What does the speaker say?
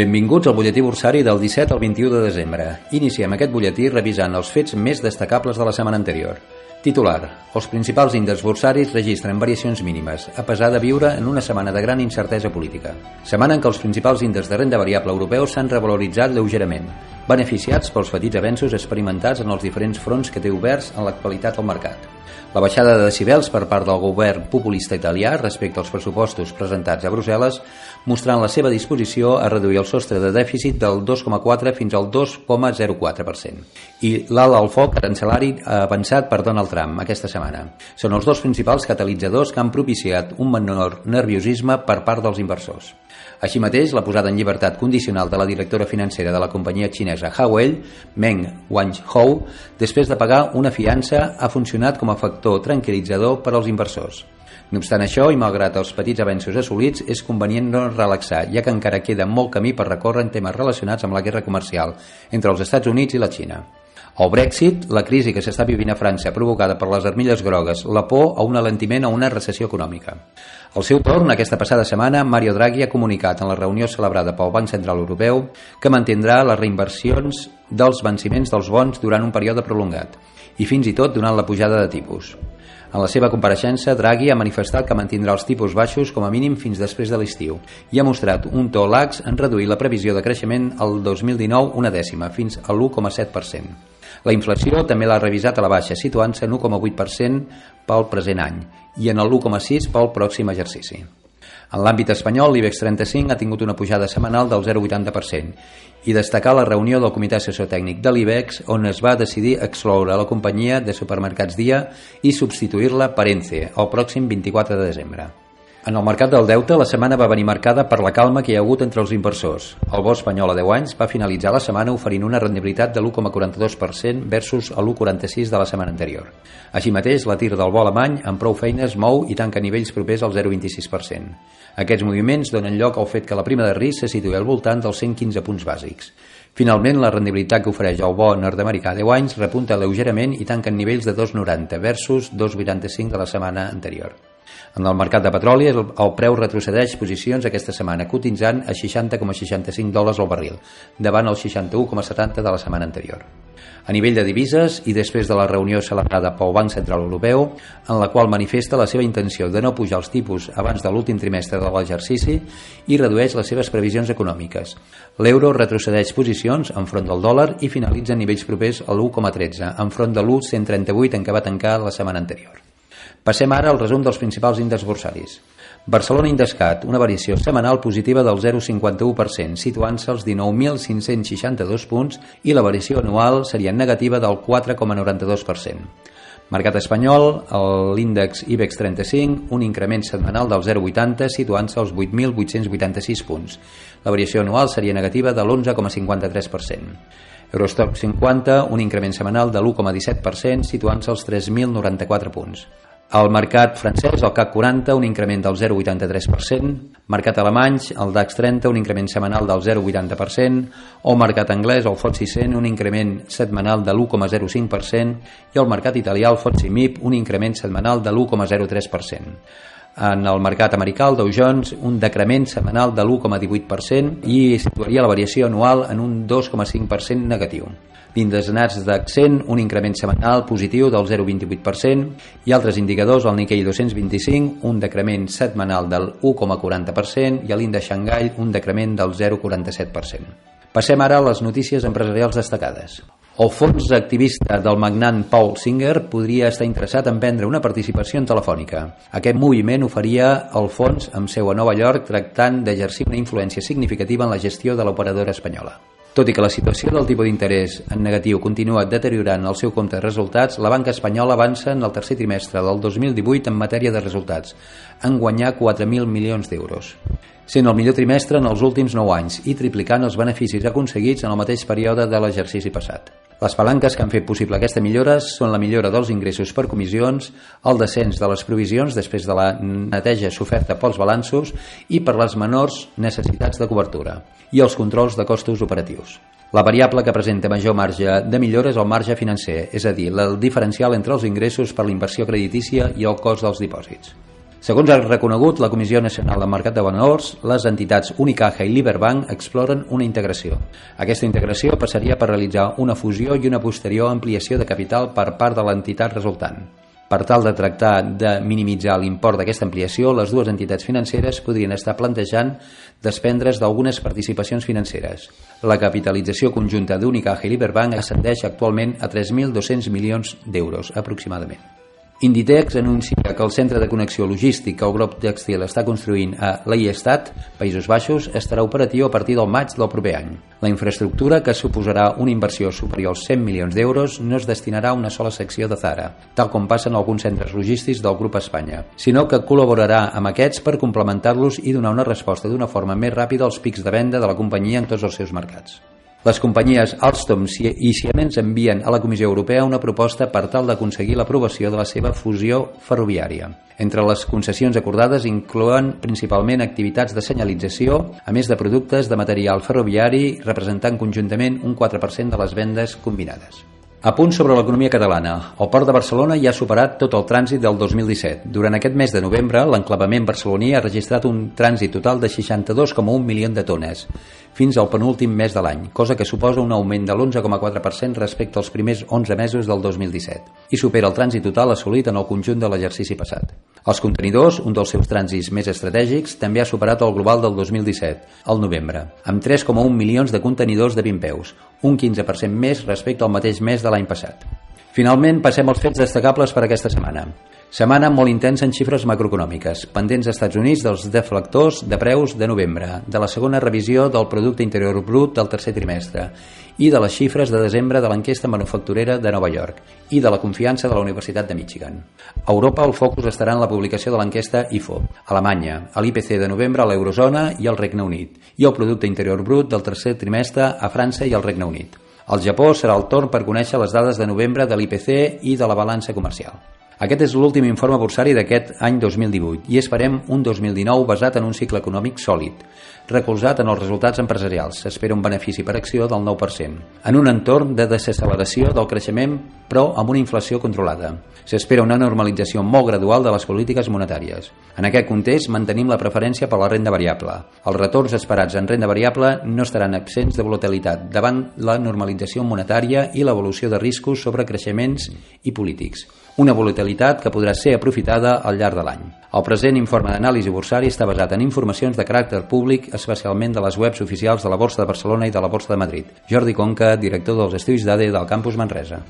Benvinguts al butlletí bursari del 17 al 21 de desembre. Iniciem aquest butlletí revisant els fets més destacables de la setmana anterior. Titular. Els principals índexs bursaris registren variacions mínimes, a pesar de viure en una setmana de gran incertesa política. Setmana en què els principals índexs de renda variable europeus s'han revaloritzat lleugerament, beneficiats pels petits avenços experimentats en els diferents fronts que té oberts en l'actualitat al mercat. La baixada de decibels per part del govern populista italià respecte als pressupostos presentats a Brussel·les mostrant la seva disposició a reduir el sostre de dèficit del 2,4 fins al 2,04%. I l'alt al foc arancelari ha avançat per Donald Trump aquesta setmana. Són els dos principals catalitzadors que han propiciat un menor nerviosisme per part dels inversors. Així mateix, la posada en llibertat condicional de la directora financera de la companyia xinesa Huawei, Meng Wanzhou, després de pagar una fiança, ha funcionat com a factor tranquil·litzador per als inversors. No obstant això, i malgrat els petits avenços assolits, és convenient no relaxar, ja que encara queda molt camí per recórrer en temes relacionats amb la guerra comercial entre els Estats Units i la Xina. El Brexit, la crisi que s'està vivint a França provocada per les armilles grogues, la por a un alentiment a una recessió econòmica. Al seu torn, aquesta passada setmana, Mario Draghi ha comunicat en la reunió celebrada pel Banc Central Europeu que mantindrà les reinversions dels venciments dels bons durant un període prolongat i fins i tot durant la pujada de tipus. En la seva compareixença, Draghi ha manifestat que mantindrà els tipus baixos com a mínim fins després de l'estiu i ha mostrat un to lax en reduir la previsió de creixement al 2019 una dècima, fins a l'1,7%. La inflació també l'ha revisat a la baixa, situant-se en 1,8% pel present any i en el 1,6% pel pròxim exercici. En l'àmbit espanyol, l'IBEX 35 ha tingut una pujada setmanal del 0,80% i destacar la reunió del Comitè Assessor Tècnic de l'IBEX on es va decidir excloure la companyia de supermercats Dia i substituir-la per Ence el pròxim 24 de desembre. En el mercat del deute, la setmana va venir marcada per la calma que hi ha hagut entre els inversors. El bo espanyol a 10 anys va finalitzar la setmana oferint una rendibilitat de l'1,42% versus l'1,46% de la setmana anterior. Així mateix, la tir del bo alemany amb prou feines mou i tanca nivells propers al 0,26%. Aquests moviments donen lloc al fet que la prima de risc se situï al voltant dels 115 punts bàsics. Finalment, la rendibilitat que ofereix el bo nord-americà a 10 anys repunta lleugerament i tanca en nivells de 2,90 versus 2,85 de la setmana anterior. En el mercat de petroli el, el preu retrocedeix posicions aquesta setmana, cotitzant a 60,65 dòlars al barril, davant el 61,70 de la setmana anterior. A nivell de divises, i després de la reunió celebrada pel Banc Central Europeu, en la qual manifesta la seva intenció de no pujar els tipus abans de l'últim trimestre de l'exercici i redueix les seves previsions econòmiques. L'euro retrocedeix posicions enfront del dòlar i finalitza a nivells propers a l'1,13, enfront de l'1,138 en què va tancar la setmana anterior. Passem ara al resum dels principals índexs bursaris. Barcelona Indescat, una variació setmanal positiva del 0,51%, situant-se als 19.562 punts i la variació anual seria negativa del 4,92%. Mercat espanyol, l'índex IBEX 35, un increment setmanal del 0,80, situant-se als 8.886 punts. La variació anual seria negativa de l'11,53%. Eurostock 50, un increment setmanal de l'1,17%, situant-se als 3.094 punts. El mercat francès, el CAC 40, un increment del 0,83%, mercat alemany, el DAX 30, un increment setmanal del 0,80%, o mercat anglès, el FTSE 100, un increment setmanal de l'1,05%, i el mercat italià, el FTSE MIP, un increment setmanal de l'1,03%. En el mercat americà, el Dow Jones, un decrement setmanal de l'1,18% i situaria la variació anual en un 2,5% negatiu. L'índex d'accent, un increment setmanal positiu del 0,28% i altres indicadors, el Nikkei 225, un decrement setmanal del 1,40% i l'índex Xangai, un decrement del 0,47%. Passem ara a les notícies empresarials destacades. El fons activista del magnant Paul Singer podria estar interessat en vendre una participació en Telefònica. Aquest moviment oferia el fons amb seu a Nova York tractant d'exercir una influència significativa en la gestió de l'operadora espanyola. Tot i que la situació del tipus d'interès en negatiu continua deteriorant el seu compte de resultats, la banca espanyola avança en el tercer trimestre del 2018 en matèria de resultats, en guanyar 4.000 milions d'euros sent el millor trimestre en els últims 9 anys i triplicant els beneficis aconseguits en el mateix període de l'exercici passat. Les palanques que han fet possible aquesta millora són la millora dels ingressos per comissions, el descens de les provisions després de la neteja soferta pels balanços i per les menors necessitats de cobertura i els controls de costos operatius. La variable que presenta major marge de millora és el marge financer, és a dir, el diferencial entre els ingressos per la inversió creditícia i el cost dels dipòsits. Segons ha reconegut la Comissió Nacional del Mercat de Valors, les entitats Unicaja i Liberbank exploren una integració. Aquesta integració passaria per realitzar una fusió i una posterior ampliació de capital per part de l'entitat resultant. Per tal de tractar de minimitzar l'import d'aquesta ampliació, les dues entitats financeres podrien estar plantejant desprendre's d'algunes participacions financeres. La capitalització conjunta d'Unicaja i Liberbank ascendeix actualment a 3.200 milions d'euros, aproximadament. Inditex anuncia que el centre de connexió logístic el grup textil està construint a Leiestat, Països Baixos, estarà operatiu a partir del maig del proper any. La infraestructura, que suposarà una inversió superior als 100 milions d'euros, no es destinarà a una sola secció de Zara, tal com passa en alguns centres logístics del grup Espanya, sinó que col·laborarà amb aquests per complementar-los i donar una resposta d'una forma més ràpida als pics de venda de la companyia en tots els seus mercats. Les companyies Alstom i Siemens envien a la Comissió Europea una proposta per tal d'aconseguir l'aprovació de la seva fusió ferroviària. Entre les concessions acordades inclouen principalment activitats de senyalització, a més de productes de material ferroviari, representant conjuntament un 4% de les vendes combinades. A punt sobre l'economia catalana. El Port de Barcelona ja ha superat tot el trànsit del 2017. Durant aquest mes de novembre, l'enclavament barceloní ha registrat un trànsit total de 62,1 milions de tones, fins al penúltim mes de l'any, cosa que suposa un augment de l'11,4% respecte als primers 11 mesos del 2017, i supera el trànsit total assolit en el conjunt de l'exercici passat. Els contenidors, un dels seus trànsits més estratègics, també ha superat el global del 2017, al novembre, amb 3,1 milions de contenidors de 20 peus, un 15% més respecte al mateix mes de l'any passat. Finalment, passem als fets destacables per aquesta setmana. Setmana molt intensa en xifres macroeconòmiques, pendents als Estats Units dels deflectors de preus de novembre, de la segona revisió del producte interior brut del tercer trimestre i de les xifres de desembre de l'enquesta manufacturera de Nova York i de la confiança de la Universitat de Michigan. A Europa el focus estarà en la publicació de l'enquesta IFO, Alemanya, a l'IPC de novembre a l'Eurozona i al Regne Unit i el producte interior brut del tercer trimestre a França i al Regne Unit. Al Japó serà el torn per conèixer les dades de novembre de l'IPC i de la balança comercial. Aquest és l'últim informe bursari d'aquest any 2018 i esperem un 2019 basat en un cicle econòmic sòlid, recolzat en els resultats empresarials. S'espera un benefici per acció del 9%, en un entorn de desacceleració del creixement però amb una inflació controlada. S'espera una normalització molt gradual de les polítiques monetàries. En aquest context mantenim la preferència per la renda variable. Els retorns esperats en renda variable no estaran absents de volatilitat davant la normalització monetària i l'evolució de riscos sobre creixements i polítics una volatilitat que podrà ser aprofitada al llarg de l'any. El present informe d'anàlisi bursari està basat en informacions de caràcter públic, especialment de les webs oficials de la Borsa de Barcelona i de la Borsa de Madrid. Jordi Conca, director dels estudis d'ADE del Campus Manresa.